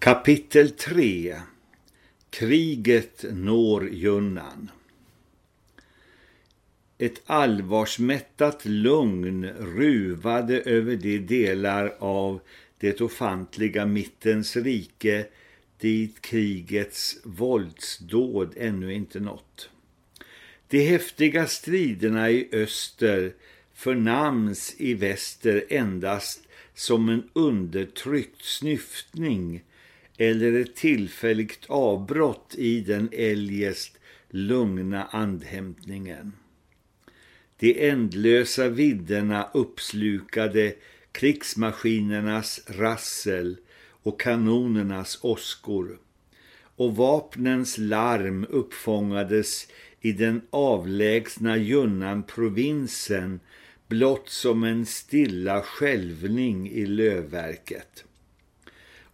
Kapitel 3 Kriget når Junnan Ett allvarsmättat lugn ruvade över de delar av det ofantliga mittens rike dit krigets våldsdåd ännu inte nått. De häftiga striderna i öster förnams i väster endast som en undertryckt snyftning eller ett tillfälligt avbrott i den eljest lugna andhämtningen. De ändlösa vidderna uppslukade krigsmaskinernas rassel och kanonernas åskor och vapnens larm uppfångades i den avlägsna Junnan-provinsen blott som en stilla skälvning i lövverket.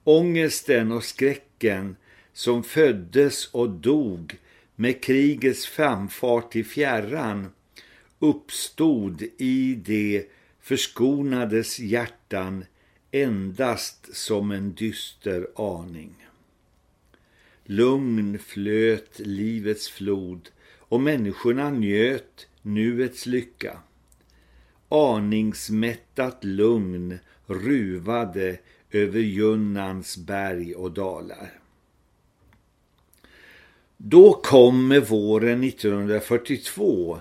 Ångesten och skräcken som föddes och dog med krigets framfart i fjärran uppstod i de förskonades hjärtan endast som en dyster aning. Lugn flöt livets flod och människorna njöt nuets lycka. Aningsmättat lugn ruvade över Junnans berg och dalar. Då kom med våren 1942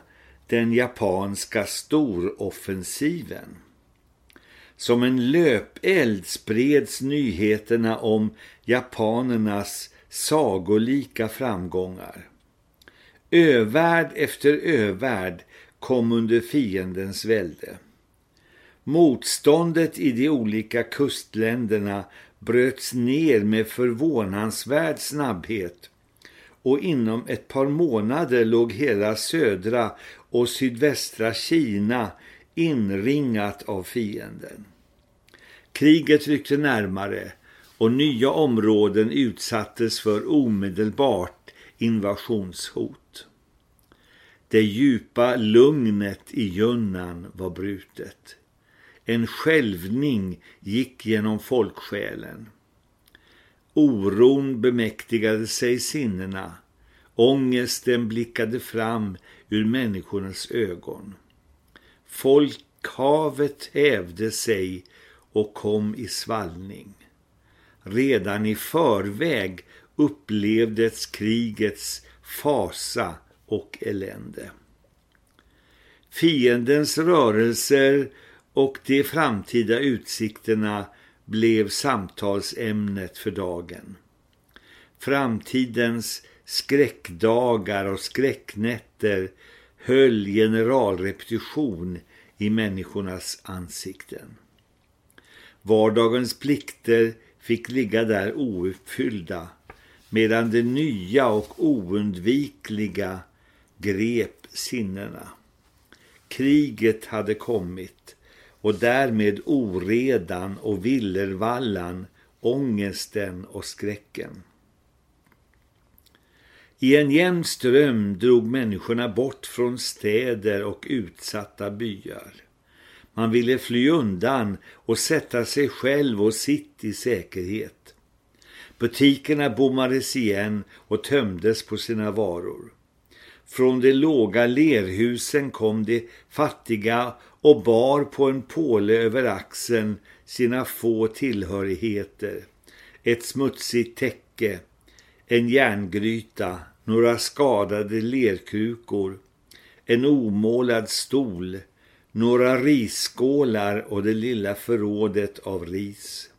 den japanska storoffensiven. Som en löpeld spreds nyheterna om japanernas sagolika framgångar. Övärld efter övärld kom under fiendens välde. Motståndet i de olika kustländerna bröts ner med förvånansvärd snabbhet och inom ett par månader låg hela södra och sydvästra Kina inringat av fienden. Kriget ryckte närmare och nya områden utsattes för omedelbart invasionshot. Det djupa lugnet i Junnan var brutet. En skälvning gick genom folksjälen. Oron bemäktigade sig sinnena. Ångesten blickade fram ur människornas ögon. Folkhavet hävde sig och kom i svallning. Redan i förväg upplevdes krigets fasa och elände. Fiendens rörelser och de framtida utsikterna blev samtalsämnet för dagen. Framtidens skräckdagar och skräcknätter höll generalrepetition i människornas ansikten. Vardagens plikter fick ligga där ouppfyllda medan det nya och oundvikliga grep sinnena. Kriget hade kommit och därmed oredan och villervallan, ångesten och skräcken. I en jämn ström drog människorna bort från städer och utsatta byar. Man ville fly undan och sätta sig själv och sitt i säkerhet. Butikerna bommades igen och tömdes på sina varor. Från de låga lerhusen kom de fattiga och bar på en påle över axeln sina få tillhörigheter. Ett smutsigt täcke, en järngryta, några skadade lerkrukor, en omålad stol, några risskålar och det lilla förrådet av ris.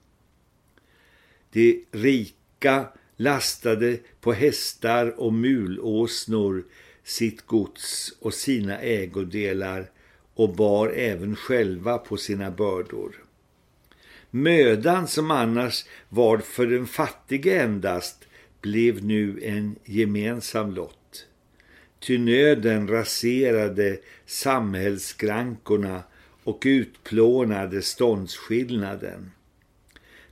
De rika lastade på hästar och mulåsnor sitt gods och sina ägodelar och bar även själva på sina bördor. Mödan som annars var för den fattige endast blev nu en gemensam lott. Ty nöden raserade samhällsskrankorna och utplånade ståndsskillnaden.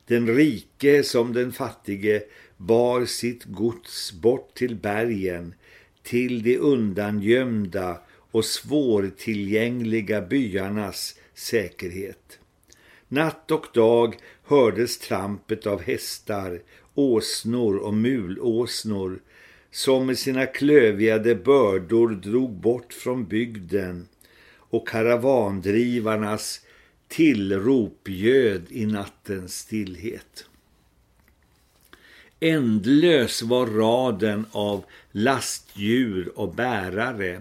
Den rike som den fattige bar sitt gods bort till bergen, till de undangömda och svårtillgängliga byarnas säkerhet. Natt och dag hördes trampet av hästar åsnor och mulåsnor som med sina klövjade bördor drog bort från bygden och karavandrivarnas tillrop göd i nattens stillhet. Ändlös var raden av lastdjur och bärare,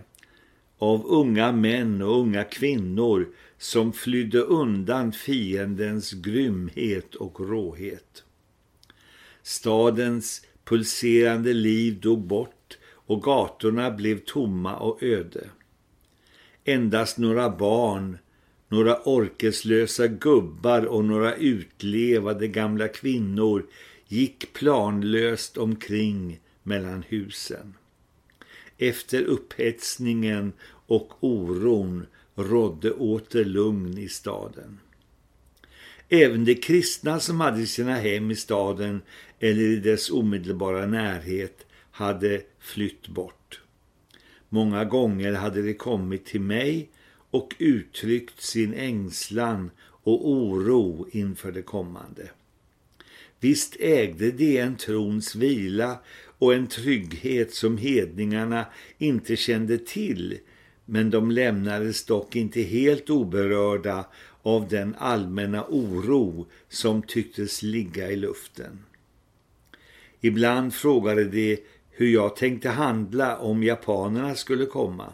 av unga män och unga kvinnor som flydde undan fiendens grymhet och råhet. Stadens pulserande liv dog bort och gatorna blev tomma och öde. Endast några barn, några orkeslösa gubbar och några utlevade gamla kvinnor gick planlöst omkring mellan husen. Efter upphetsningen och oron rådde åter lugn i staden. Även de kristna som hade sina hem i staden eller i dess omedelbara närhet hade flytt bort. Många gånger hade de kommit till mig och uttryckt sin ängslan och oro inför det kommande. Visst ägde de en trons vila och en trygghet som hedningarna inte kände till, men de lämnades dock inte helt oberörda av den allmänna oro som tycktes ligga i luften. Ibland frågade de hur jag tänkte handla om japanerna skulle komma.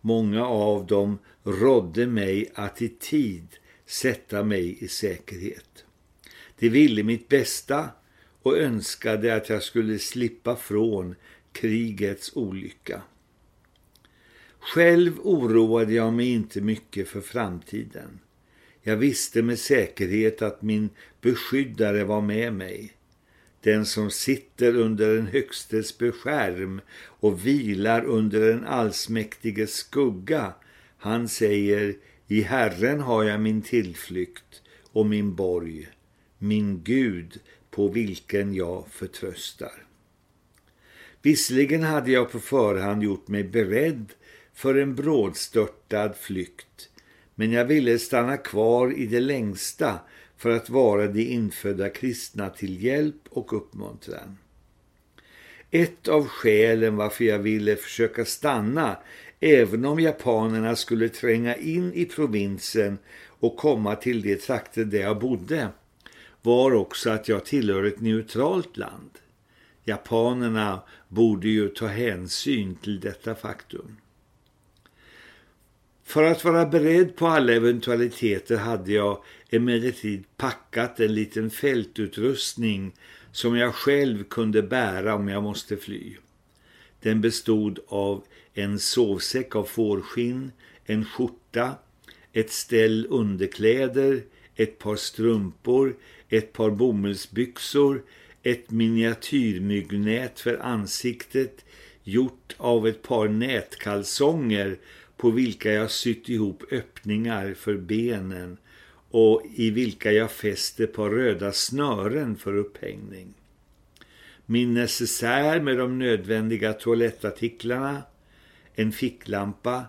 Många av dem rådde mig att i tid sätta mig i säkerhet. De ville mitt bästa och önskade att jag skulle slippa från krigets olycka. Själv oroade jag mig inte mycket för framtiden. Jag visste med säkerhet att min beskyddare var med mig. Den som sitter under den högstes beskärm och vilar under den allsmäktiges skugga, han säger, i Herren har jag min tillflykt och min borg, min Gud på vilken jag förtröstar. Visserligen hade jag på förhand gjort mig beredd för en brådstörtad flykt, men jag ville stanna kvar i det längsta för att vara de infödda kristna till hjälp och uppmuntran. Ett av skälen varför jag ville försöka stanna, även om japanerna skulle tränga in i provinsen och komma till de trakter där jag bodde, var också att jag tillhör ett neutralt land. Japanerna borde ju ta hänsyn till detta faktum. För att vara beredd på alla eventualiteter hade jag emellertid packat en liten fältutrustning som jag själv kunde bära om jag måste fly. Den bestod av en sovsäck av fårskinn, en skjorta, ett ställ underkläder, ett par strumpor, ett par bomullsbyxor, ett miniatyrmyggnät för ansiktet gjort av ett par nätkalsonger på vilka jag sytt ihop öppningar för benen och i vilka jag fäste på röda snören för upphängning. Min necessär med de nödvändiga toalettartiklarna, en ficklampa,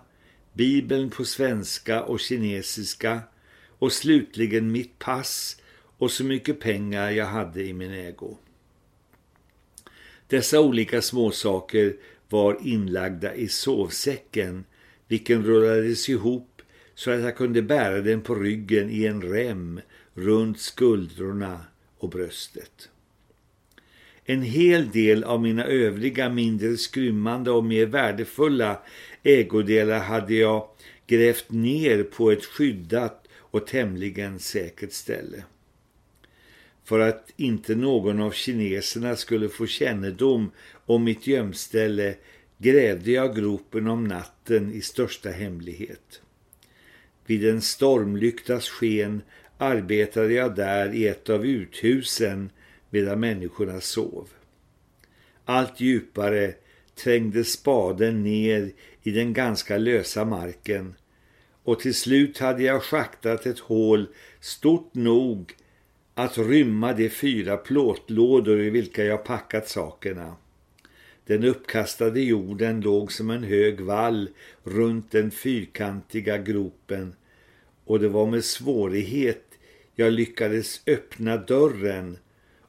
bibeln på svenska och kinesiska och slutligen mitt pass och så mycket pengar jag hade i min ägo. Dessa olika småsaker var inlagda i sovsäcken vilken rullades ihop så att jag kunde bära den på ryggen i en rem runt skuldrorna och bröstet. En hel del av mina övriga mindre skrymmande och mer värdefulla ägodelar hade jag grävt ner på ett skyddat och tämligen säkert ställe. För att inte någon av kineserna skulle få kännedom om mitt gömställe grävde jag gropen om natten i största hemlighet. Vid en stormlyktas sken arbetade jag där i ett av uthusen medan människorna sov. Allt djupare trängde spaden ner i den ganska lösa marken och till slut hade jag schaktat ett hål stort nog att rymma de fyra plåtlådor i vilka jag packat sakerna. Den uppkastade jorden låg som en hög vall runt den fyrkantiga gropen och det var med svårighet jag lyckades öppna dörren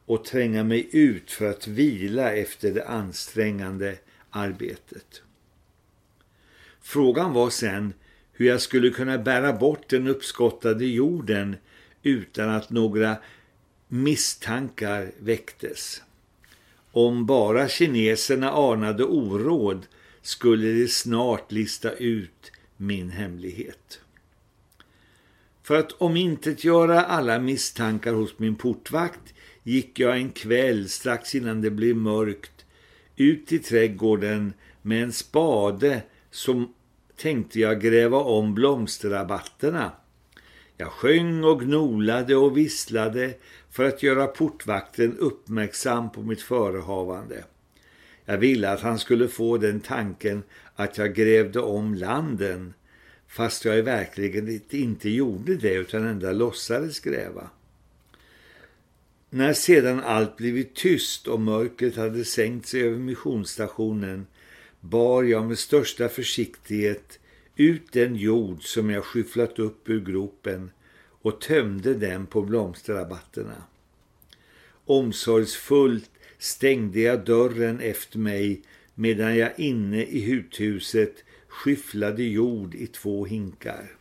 och tränga mig ut för att vila efter det ansträngande arbetet. Frågan var sen hur jag skulle kunna bära bort den uppskottade jorden utan att några misstankar väcktes. Om bara kineserna anade oråd skulle de snart lista ut min hemlighet. För att omintetgöra alla misstankar hos min portvakt gick jag en kväll strax innan det blev mörkt ut i trädgården med en spade som tänkte jag gräva om blomsterrabatterna. Jag sjöng och gnolade och visslade för att göra portvakten uppmärksam på mitt förehavande. Jag ville att han skulle få den tanken att jag grävde om landen, fast jag verkligen inte gjorde det utan enda låtsades gräva. När sedan allt blivit tyst och mörkret hade sänkt sig över missionsstationen bar jag med största försiktighet ut den jord som jag skyfflat upp ur gropen och tömde den på blomsterrabatterna. Omsorgsfullt stängde jag dörren efter mig medan jag inne i huthuset skyfflade jord i två hinkar.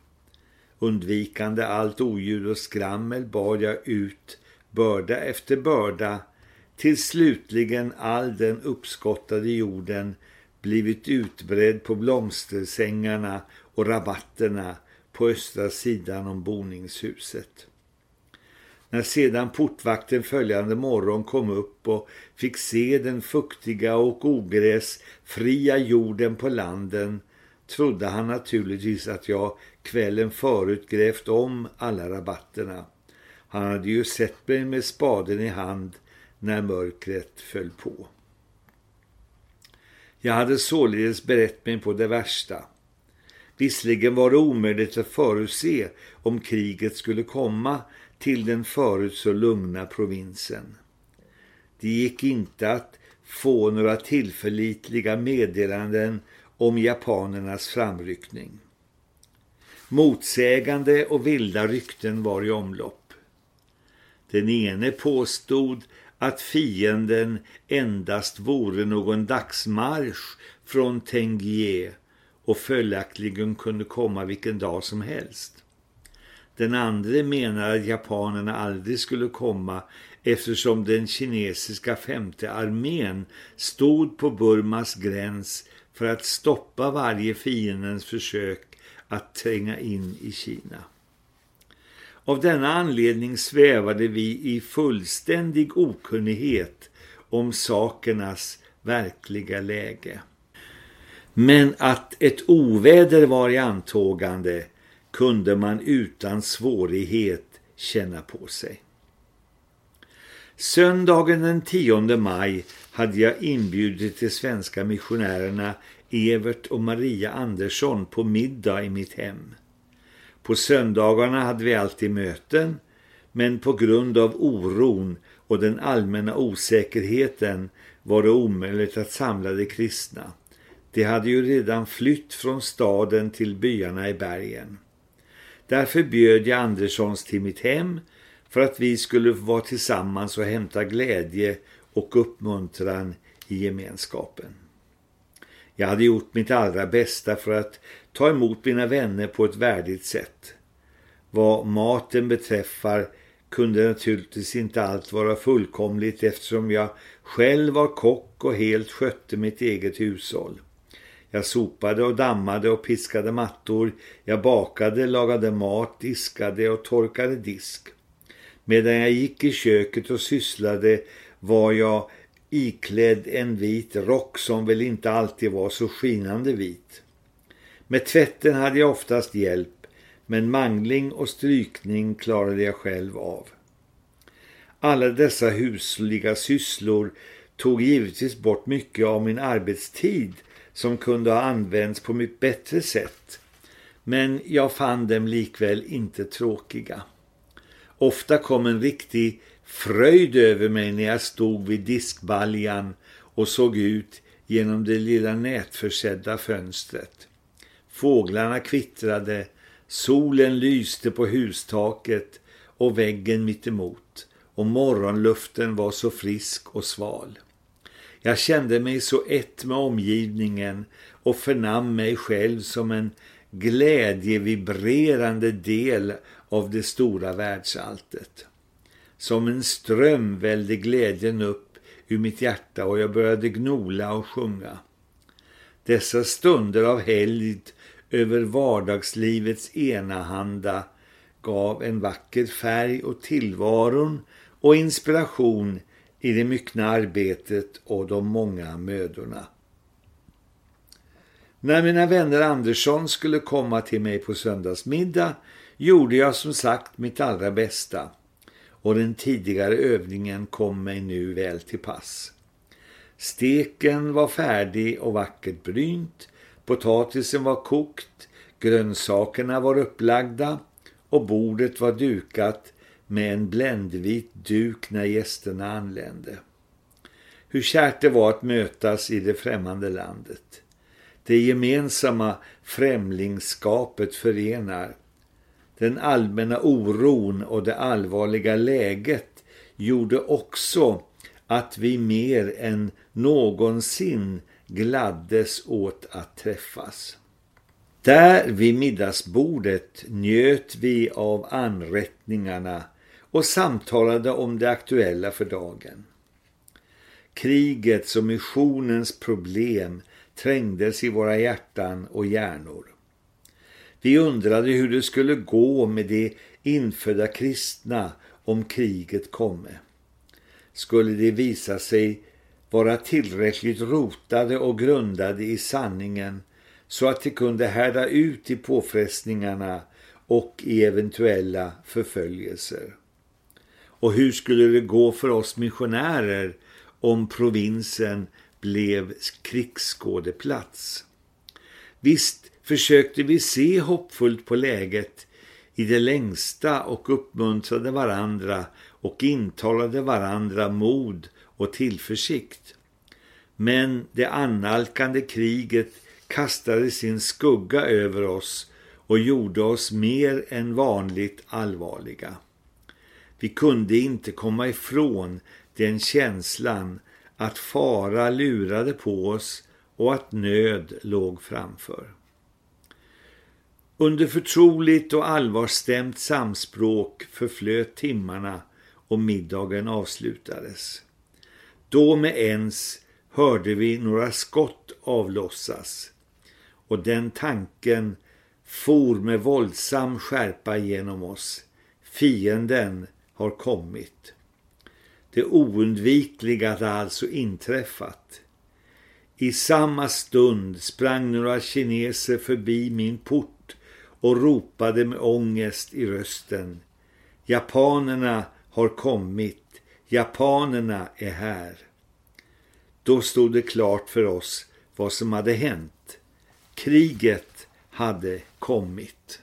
Undvikande allt oljud och skrammel bar jag ut börda efter börda till slutligen all den uppskottade jorden blivit utbredd på blomstersängarna och rabatterna på östra sidan om boningshuset. När sedan portvakten följande morgon kom upp och fick se den fuktiga och ogräsfria jorden på landen trodde han naturligtvis att jag kvällen förut grävt om alla rabatterna. Han hade ju sett mig med spaden i hand när mörkret föll på. Jag hade således berett mig på det värsta. Visserligen var det omöjligt att förutse om kriget skulle komma till den förut så lugna provinsen. Det gick inte att få några tillförlitliga meddelanden om japanernas framryckning. Motsägande och vilda rykten var i omlopp. Den ene påstod att fienden endast vore någon dagsmarsch från Tengie och följaktligen kunde komma vilken dag som helst. Den andra menar att japanerna aldrig skulle komma eftersom den kinesiska femte armén stod på Burmas gräns för att stoppa varje fiendens försök att tränga in i Kina. Av denna anledning svävade vi i fullständig okunnighet om sakernas verkliga läge. Men att ett oväder var i antågande kunde man utan svårighet känna på sig. Söndagen den 10 maj hade jag inbjudit de svenska missionärerna Evert och Maria Andersson på middag i mitt hem. På söndagarna hade vi alltid möten, men på grund av oron och den allmänna osäkerheten var det omöjligt att samla de kristna. De hade ju redan flytt från staden till byarna i bergen. Därför bjöd jag Anderssons till mitt hem för att vi skulle vara tillsammans och hämta glädje och uppmuntran i gemenskapen. Jag hade gjort mitt allra bästa för att ta emot mina vänner på ett värdigt sätt. Vad maten beträffar kunde naturligtvis inte allt vara fullkomligt eftersom jag själv var kock och helt skötte mitt eget hushåll. Jag sopade och dammade och piskade mattor. Jag bakade, lagade mat, diskade och torkade disk. Medan jag gick i köket och sysslade var jag iklädd en vit rock som väl inte alltid var så skinande vit. Med tvätten hade jag oftast hjälp, men mangling och strykning klarade jag själv av. Alla dessa husliga sysslor tog givetvis bort mycket av min arbetstid som kunde ha använts på mitt bättre sätt. Men jag fann dem likväl inte tråkiga. Ofta kom en riktig fröjd över mig när jag stod vid diskbaljan och såg ut genom det lilla nätförsedda fönstret. Fåglarna kvittrade, solen lyste på hustaket och väggen mitt emot och morgonluften var så frisk och sval. Jag kände mig så ett med omgivningen och förnam mig själv som en glädjevibrerande del av det stora världsalltet. Som en ström välde glädjen upp ur mitt hjärta och jag började gnola och sjunga. Dessa stunder av helgd över vardagslivets enahanda gav en vacker färg och tillvaron och inspiration i det myckna arbetet och de många mödorna. När mina vänner Andersson skulle komma till mig på söndagsmiddag gjorde jag som sagt mitt allra bästa och den tidigare övningen kom mig nu väl till pass. Steken var färdig och vackert brynt, potatisen var kokt, grönsakerna var upplagda och bordet var dukat med en bländvit duk när gästerna anlände. Hur kärt det var att mötas i det främmande landet. Det gemensamma främlingskapet förenar. Den allmänna oron och det allvarliga läget gjorde också att vi mer än någonsin gladdes åt att träffas. Där vid middagsbordet njöt vi av anrättningarna och samtalade om det aktuella för dagen. Krigets och missionens problem trängdes i våra hjärtan och hjärnor. Vi undrade hur det skulle gå med de infödda kristna om kriget komme. Skulle det visa sig vara tillräckligt rotade och grundade i sanningen så att de kunde härda ut i påfrestningarna och i eventuella förföljelser. Och hur skulle det gå för oss missionärer om provinsen blev krigsskådeplats? Visst försökte vi se hoppfullt på läget i det längsta och uppmuntrade varandra och intalade varandra mod och tillförsikt. Men det annalkande kriget kastade sin skugga över oss och gjorde oss mer än vanligt allvarliga. Vi kunde inte komma ifrån den känslan att fara lurade på oss och att nöd låg framför. Under förtroligt och allvarstämt samspråk förflöt timmarna och middagen avslutades. Då med ens hörde vi några skott avlossas och den tanken for med våldsam skärpa genom oss. Fienden har kommit. Det oundvikliga hade alltså inträffat. I samma stund sprang några kineser förbi min port och ropade med ångest i rösten. Japanerna har kommit. Japanerna är här. Då stod det klart för oss vad som hade hänt. Kriget hade kommit.